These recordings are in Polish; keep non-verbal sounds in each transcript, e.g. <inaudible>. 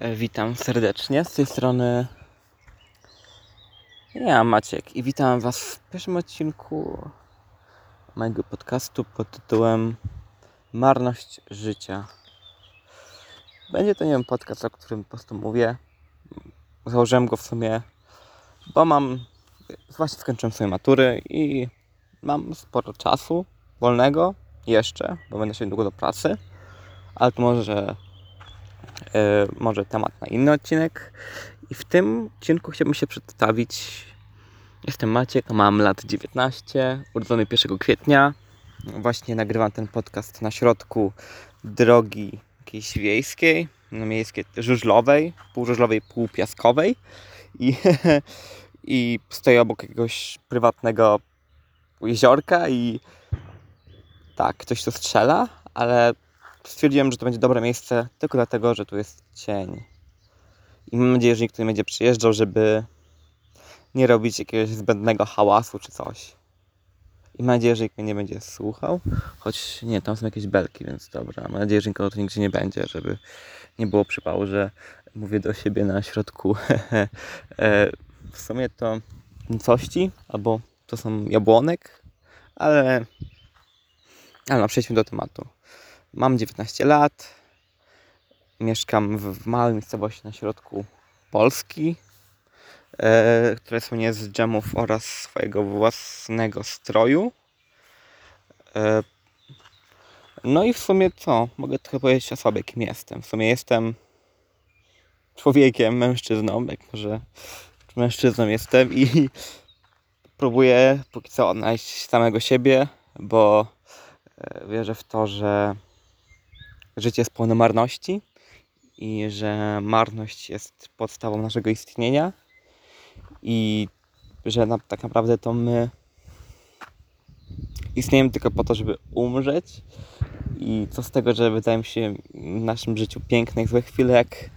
E, Witam serdecznie. Z tej strony ja, Maciek, i witam Was w pierwszym odcinku mojego podcastu pod tytułem Marność życia. Będzie to, nie wiem, podcast, o którym po prostu mówię. Założyłem go w sumie, bo mam, właśnie skończyłem swoje matury i mam sporo czasu wolnego jeszcze, bo będę się niedługo do pracy, ale to może może temat na inny odcinek. I w tym odcinku chciałbym się przedstawić. Jestem Maciek, mam lat 19, urodzony 1 kwietnia. Właśnie nagrywam ten podcast na środku drogi jakiejś wiejskiej, no miejskiej, żużlowej, pół żużlowej, pół piaskowej. I, <laughs> I stoję obok jakiegoś prywatnego jeziorka i tak, ktoś tu strzela, ale stwierdziłem, że to będzie dobre miejsce tylko dlatego, że tu jest cień. I mam nadzieję, że nikt nie będzie przyjeżdżał, żeby nie robić jakiegoś zbędnego hałasu czy coś. I mam nadzieję, że nikt mnie nie będzie słuchał. Choć nie, tam są jakieś belki, więc dobra. Mam nadzieję, że nikogo tu nigdzie nie będzie, żeby nie było przypału, że mówię do siebie na środku. <laughs> E, w sumie to nicości, albo to są jabłonek, ale, ale no, przejdźmy do tematu. Mam 19 lat. Mieszkam w małej miejscowości na środku Polski, e, które słynie z dżemów oraz swojego własnego stroju. E, no i w sumie co? Mogę trochę powiedzieć o sobie, kim jestem. W sumie jestem człowiekiem, mężczyzną, jak może mężczyzną jestem i <laughs> próbuję póki co odnaleźć samego siebie, bo e, wierzę w to, że życie jest pełne marności i że marność jest podstawą naszego istnienia i że na, tak naprawdę to my istniejemy tylko po to, żeby umrzeć i co z tego, że wydają się w naszym życiu piękne i złe chwile, jak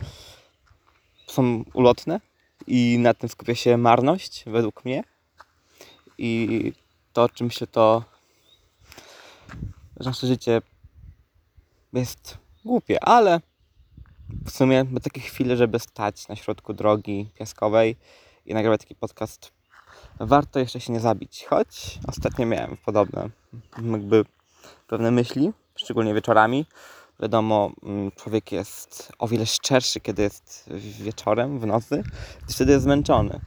są ulotne i na tym skupia się marność, według mnie. I to, czym się to, nasze życie jest głupie, ale w sumie ma takie chwile, żeby stać na środku drogi piaskowej i nagrywać taki podcast. Warto jeszcze się nie zabić, choć ostatnio miałem podobne jakby pewne myśli, szczególnie wieczorami. Wiadomo, mm, człowiek jest o wiele szczerszy, kiedy jest wieczorem, w nocy, wtedy jest zmęczony.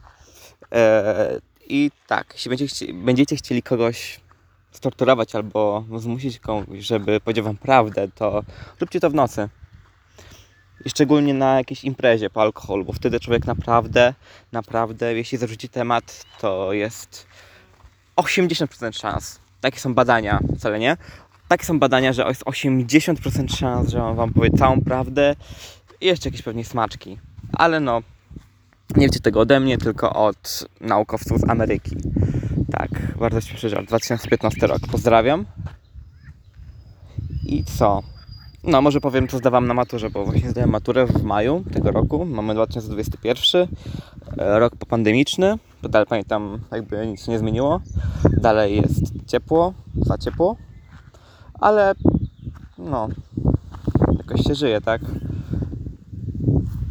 Eee, I tak, jeśli będziecie, chci będziecie chcieli kogoś storturować albo zmusić kogoś, żeby powiedział wam prawdę, to róbcie to w nocy. I szczególnie na jakiejś imprezie po alkoholu, bo wtedy człowiek naprawdę, naprawdę, jeśli zarzuci temat, to jest 80% szans. Takie są badania, wcale nie. Takie są badania, że jest 80% szans, że on wam powie całą prawdę i jeszcze jakieś pewnie smaczki. Ale no, nie wiecie tego ode mnie, tylko od naukowców z Ameryki. Tak, bardzo śmieszy żart. 2015 rok. Pozdrawiam. I co? No, może powiem, co zdawałem na maturze, bo właśnie zdałem maturę w maju tego roku. Mamy 2021, e, rok popandemiczny. Dalej pamiętam, jakby nic się nie zmieniło. Dalej jest ciepło, za ciepło, ale no, jakoś się żyje, tak?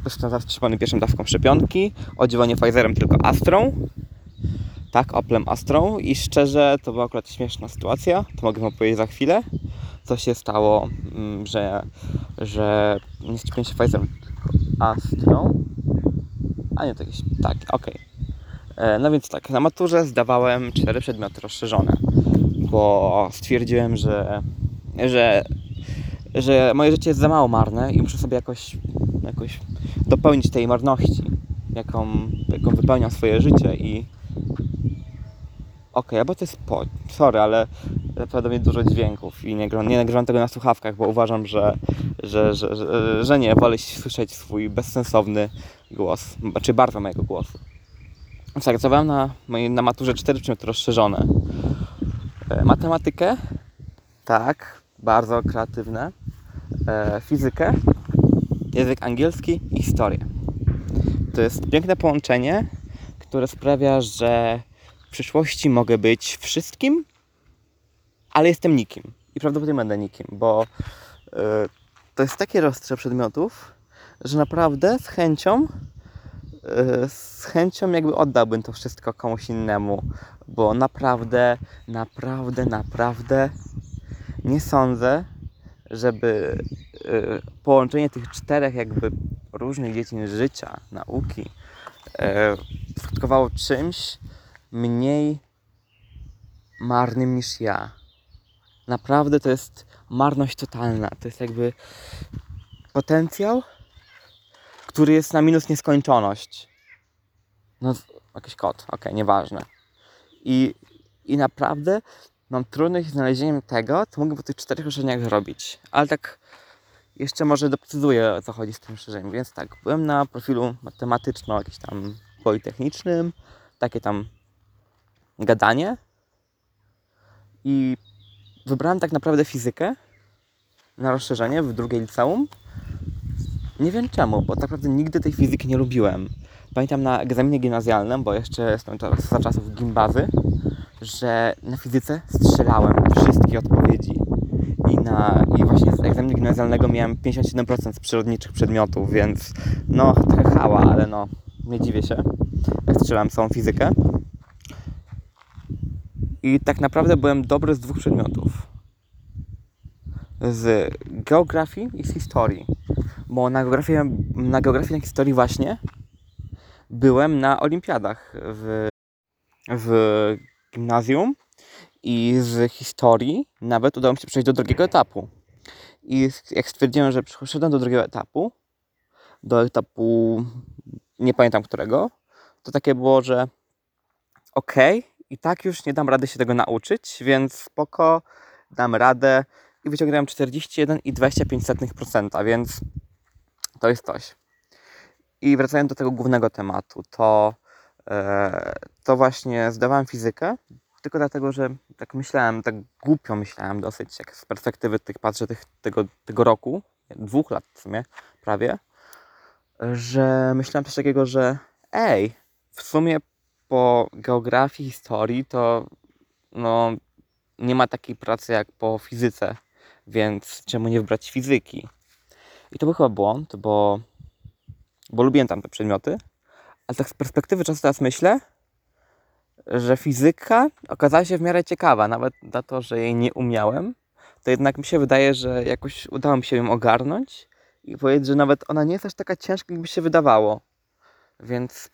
Jestem zastrzeżony pierwszą dawką szczepionki, odziewanie Pfizerem tylko Astrą tak, Oplem Astrą i szczerze to była akurat śmieszna sytuacja, to mogę Wam powiedzieć za chwilę, co się stało, mm, że, że nie skupiłem się Pfizerem, Astrą, a nie, to jakieś, tak, okej. Okay. No więc tak, na maturze zdawałem cztery przedmioty rozszerzone, bo stwierdziłem, że, że, że moje życie jest za mało marne i muszę sobie jakoś, jakoś dopełnić tej marności, jaką, jaką wypełniam swoje życie i Okej, okay, bo to jest po... Sorry, ale mnie dużo dźwięków i nie, nie nagrywam tego na słuchawkach, bo uważam, że, że, że, że, że nie, wolę słyszeć swój bezsensowny głos, znaczy barwę mojego głosu. Zagrałem na, na maturze 4 przedmioty rozszerzone. E, matematykę, tak, bardzo kreatywne. E, fizykę, język angielski i historię. To jest piękne połączenie, które sprawia, że przyszłości mogę być wszystkim, ale jestem nikim. I prawdopodobnie będę nikim, bo yy, to jest takie rozstrzał przedmiotów, że naprawdę z chęcią, yy, z chęcią jakby oddałbym to wszystko komuś innemu, bo naprawdę, naprawdę, naprawdę nie sądzę, żeby yy, połączenie tych czterech jakby różnych dziedzin życia, nauki skutkowało czymś mniej marnym niż ja. Naprawdę to jest marność totalna. To jest jakby potencjał, który jest na minus nieskończoność. No, jakiś kod, ok, nieważne. I, I naprawdę mam trudność z znalezieniem tego, co mógłbym po tych czterech rozszerzeniach zrobić. Ale tak jeszcze może doprecyzuję, o co chodzi z tym rozszerzeniem. Więc tak, byłem na profilu matematyczno, jakiś tam politechnicznym, takie tam gadanie. I wybrałem tak naprawdę fizykę na rozszerzenie w drugiej liceum. Nie wiem czemu, bo tak naprawdę nigdy tej fizyki nie lubiłem. Pamiętam na egzaminie gimnazjalnym, bo jeszcze jestem za czasów gimbazy, że na fizyce strzelałem wszystkie odpowiedzi. I, na, I właśnie z egzaminu gimnazjalnego miałem 57% z przyrodniczych przedmiotów, więc no trochę hała, ale no nie dziwię się, jak strzelałem całą fizykę. I tak naprawdę byłem dobry z dwóch przedmiotów. Z geografii i z historii. Bo na geografii, na geografii i na historii właśnie byłem na olimpiadach w, w gimnazjum i z historii nawet udało mi się przejść do drugiego etapu. I jak stwierdziłem, że przeszedłem do drugiego etapu, do etapu nie pamiętam którego, to takie było, że okej, okay, i tak już nie dam rady się tego nauczyć, więc spoko, dam radę i wyciągnąłem 41,25%, więc to jest coś. I wracając do tego głównego tematu, to, e, to właśnie zdawałem fizykę, tylko dlatego, że tak myślałem, tak głupio myślałem dosyć, jak z perspektywy tych patrzę tych, tego, tego roku, dwóch lat w sumie, prawie, że myślałem coś takiego, że ej, w sumie po geografii, historii to no, nie ma takiej pracy jak po fizyce, więc czemu nie wybrać fizyki? I to był chyba błąd, bo, bo lubiłem tam te przedmioty, ale tak z perspektywy czasu teraz myślę, że fizyka okazała się w miarę ciekawa, nawet za to, że jej nie umiałem, to jednak mi się wydaje, że jakoś udało mi się ją ogarnąć i powiedzieć, że nawet ona nie jest aż taka ciężka, jakby się wydawało. Więc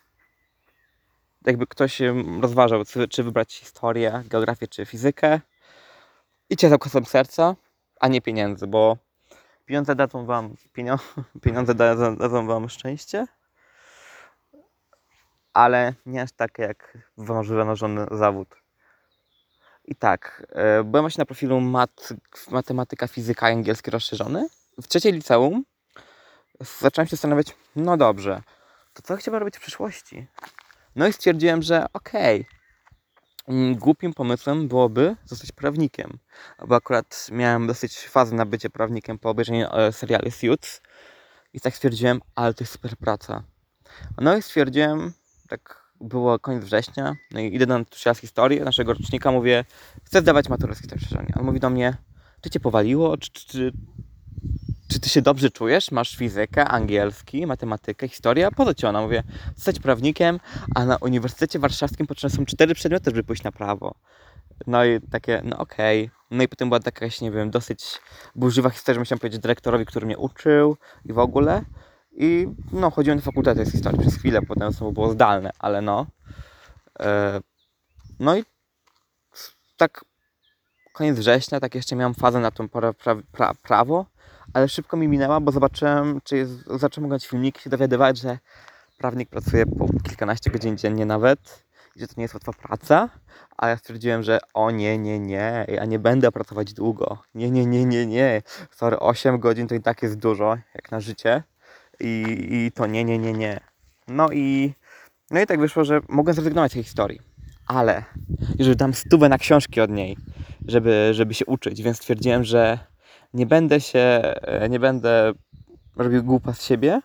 jakby ktoś rozważał, czy wybrać historię, geografię, czy fizykę, idźcie za głosem serca, a nie pieniędzy, bo pieniądze dadzą wam <laughs> pieniądze dadzą, dadzą wam szczęście, ale nie aż takie jak wymarzony zawód. I tak, e, byłem właśnie na profilu mat, matematyka, fizyka angielski rozszerzony. W trzeciej liceum zacząłem się zastanawiać, no dobrze, to co chciałbym robić w przyszłości? No i stwierdziłem, że okej, okay, głupim pomysłem byłoby zostać prawnikiem. Bo akurat miałem dosyć fazę na bycie prawnikiem po obejrzeniu e, serialu Suits. I tak stwierdziłem, ale to jest super praca. No i stwierdziłem, tak było koniec września, no i idę na tutorial historii naszego rocznika, mówię, chcę zdawać maturę z historii. On mówi do mnie, czy cię powaliło, czy, czy, czy ty się dobrze czujesz? Masz fizykę, angielski, matematykę, historię? Po co ci ona? Mówię, zostać prawnikiem, a na Uniwersytecie Warszawskim potrzebne są cztery przedmioty, żeby pójść na prawo. No i takie, no okej. Okay. No i potem była taka nie wiem, dosyć burzliwa historia, że musiałem powiedzieć dyrektorowi, który mnie uczył i w ogóle. I no, chodziłem do fakultetu z historii przez chwilę, potem znowu było zdalne, ale no. E, no i tak koniec września, tak jeszcze miałem fazę na to pra, pra, pra, prawo ale szybko mi minęła, bo zobaczyłem, czy jest, zacząłem oglądać filmiki, się dowiadywać, że prawnik pracuje po kilkanaście godzin dziennie nawet i że to nie jest łatwa praca, a ja stwierdziłem, że o nie, nie, nie, ja nie będę pracować długo. Nie, nie, nie, nie, nie. Sorry, 8 godzin to i tak jest dużo, jak na życie. I, i to nie, nie, nie, nie. No i, no i tak wyszło, że mogłem zrezygnować z tej historii. Ale jeżeli dam stówę na książki od niej, żeby, żeby się uczyć, więc stwierdziłem, że nie będę się, e, nie będę robił głupa z siebie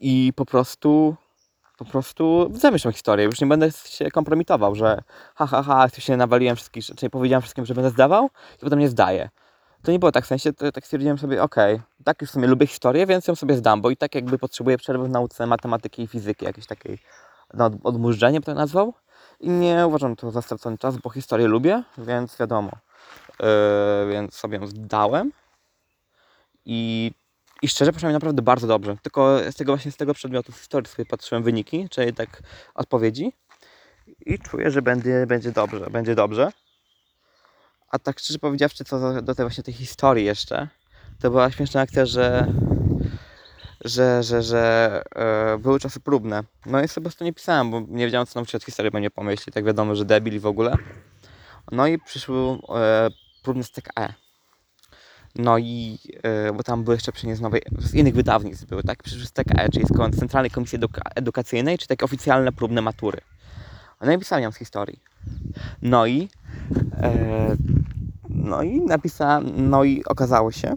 i po prostu po prostu zamyślę historię. Już nie będę się kompromitował, że ha, ha, ha, się nawaliłem wszystkich, czyli powiedziałem wszystkim, że będę zdawał i potem nie zdaję. to nie było tak w sensie, to tak stwierdziłem sobie, okej, tak już w sumie lubię historię, więc ją sobie zdam, bo i tak jakby potrzebuję przerwy w nauce matematyki i fizyki, jakiejś takiej no, od- odmurzenie bym to nazwał. I nie uważam to za stracony czas, bo historię lubię, więc wiadomo. Yy, więc sobie ją zdałem. I, I szczerze poszło mi naprawdę bardzo dobrze. Tylko z tego właśnie z tego przedmiotu z historii sobie patrzyłem wyniki, czyli tak odpowiedzi. I czuję, że będzie, będzie dobrze, będzie dobrze. A tak szczerze powiedziawszy, co do, tej właśnie tej historii jeszcze, to była śmieszna akcja, że że, że, że e, były czasy próbne. No i sobie po prostu nie pisałem, bo nie wiedziałem co nauczyć od historii, bo nie pomyśli. Tak wiadomo, że debil i w ogóle. No i przyszły e, próbne z TKE. No i, e, bo tam były jeszcze przecież nowej, z innych wydawnictw były, tak? Przyszły z TKE, czyli z Centralnej Komisji Eduka- Edukacyjnej, czy takie oficjalne próbne matury. No i pisałem ją z historii. No i, e, no i napisałem, no i okazało się,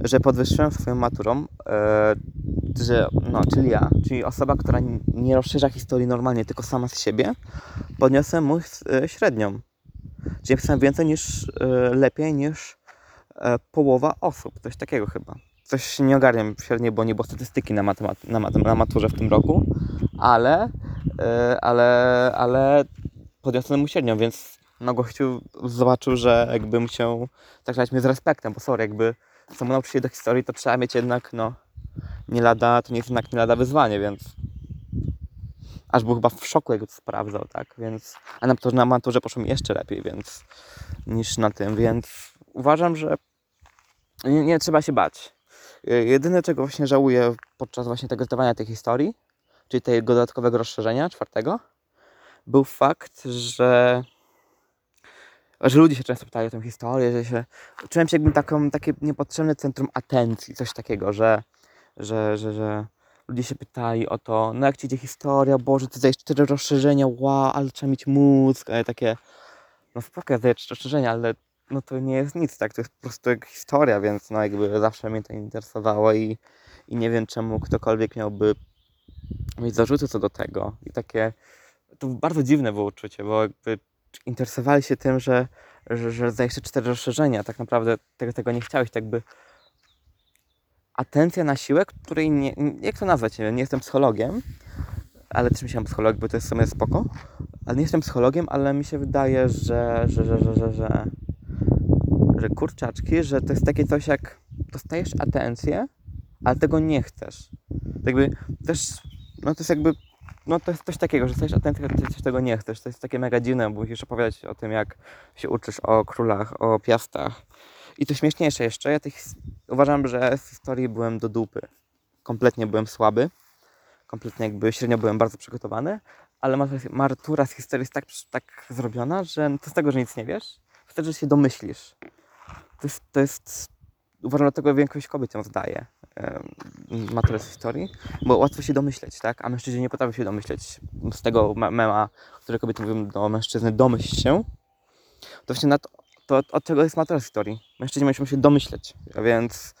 że podwyższyłem swoją maturą, e, że, no, czyli ja, czyli osoba, która nie rozszerza historii normalnie, tylko sama z siebie, podniosłem mu e, średnią. Czyli napisałem więcej niż, e, lepiej niż e, połowa osób, coś takiego chyba. Coś nie ogarniam średniej, bo nie było statystyki na, matemat- na, mat- na maturze w tym roku, ale, e, ale, ale podniosłem mu średnią, więc no gościu zobaczył, że jakby musiał traktować mnie z respektem, bo sorry, jakby samo nauczyć się do historii, to trzeba mieć jednak, no, nie lada, to nie jest jednak nie lada wyzwanie, więc aż był chyba w szoku, jak to sprawdzał, tak, więc, a na, na maturze poszło mi jeszcze lepiej, więc, niż na tym, więc uważam, że nie, nie trzeba się bać. Y, Jedyne, czego właśnie żałuję podczas właśnie tego zdawania tej historii, czyli tego dodatkowego rozszerzenia, czwartego, był fakt, że że ludzie się często pytają o tę historię, że się czułem się jakbym taką, takie niepotrzebne centrum atencji, coś takiego, że, że, że, że ludzie się pytali o to, no jak ci idzie historia, Boże, ty zdajesz cztery rozszerzenia, wow, ale trzeba mieć mózg, ale takie, no spoko, ja cztery rozszerzenia, ale no to nie jest nic, tak, to jest po prostu historia, więc no jakby zawsze mnie to interesowało i, i nie wiem czemu ktokolwiek miałby mieć zarzuty co do tego i takie, to bardzo dziwne było uczucie, bo jakby interesowali się tym, że, że, że zdajesz te cztery rozszerzenia, tak naprawdę tego, tego nie chciałeś, tak by atencja na siłę, której nie, jak to nazwać, nie nie jestem psychologiem, ale też myślałem psycholog, bo to jest w sumie spoko, ale nie jestem psychologiem, ale mi się wydaje, że, że, że, że, że, że, że kurczaczki, że to jest takie coś jak dostajesz atencję, ale tego nie chcesz. Jakby też, no to jest jakby no to jest coś takiego, że chcesz atencję, ale też tego nie chcesz. To jest takie mega dziwne, bo musisz opowiadać o tym, jak się uczysz o królach, o piastach. I to śmieszniejsze jeszcze, ja tych, uważam, że z historii byłem do dupy. Kompletnie byłem słaby. Kompletnie jakby średnio byłem bardzo przygotowany, ale matur- matura z historii jest tak, tak zrobiona, że to z tego, że nic nie wiesz, wtedy że się domyślisz. To jest, to jest uważam, dlatego większość kobiet ją zdaje, maturę z historii, bo łatwo się domyśleć, tak? A mężczyźni nie potrafią się domyśleć. Z tego me- mema, które kobiety mówią do mężczyzny, domyśl się, to właśnie na to, to od czego jest matura z historii. Mężczyźni muszą się domyśleć, a więc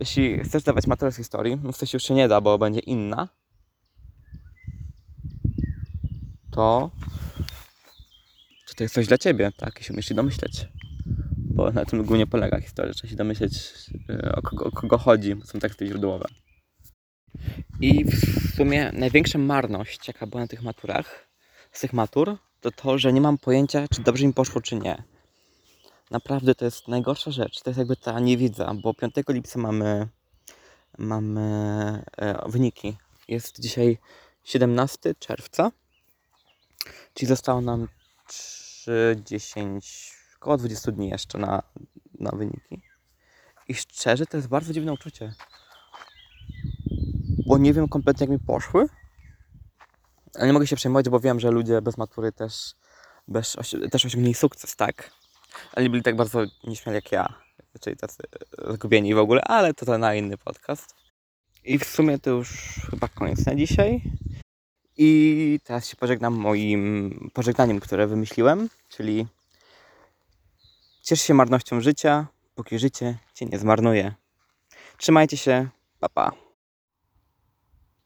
jeśli chcesz dawać maturę z historii, no się już się nie da, bo będzie inna, to czy to jest coś dla Ciebie, tak? Jeśli umiesz się domyśleć. Bo na tym głównie polega historia. Trzeba się domyśleć, e, o kogo, o kogo chodzi, są teksty źródłowe. I w sumie największa marność, jaka była na tych maturach, z tych matur, to to, że nie mam pojęcia, czy dobrze mi poszło, czy nie. Naprawdę to jest najgorsza rzecz. To jest jakby ta niewiedza, bo 5 lipca mamy, mamy e, wyniki. Jest dzisiaj 17 czerwca, czyli zostało nam 3, 10, około 20 dni jeszcze na, na wyniki. I szczerze, to jest bardzo dziwne uczucie. Bo nie wiem kompletnie, jak mi poszły. Ale nie mogę się przejmować, bo wiem, że ludzie bez matury też, bez, też osiągnęli sukces, tak? Nie byli tak bardzo nieśmiali jak ja. Czyli tacy zgubieni w ogóle, ale to, to na inny podcast. I w sumie to już chyba koniec na dzisiaj. I teraz się pożegnam moim pożegnaniem, które wymyśliłem, czyli ciesz się marnością życia, póki życie cię nie zmarnuje. Trzymajcie się, pa pa.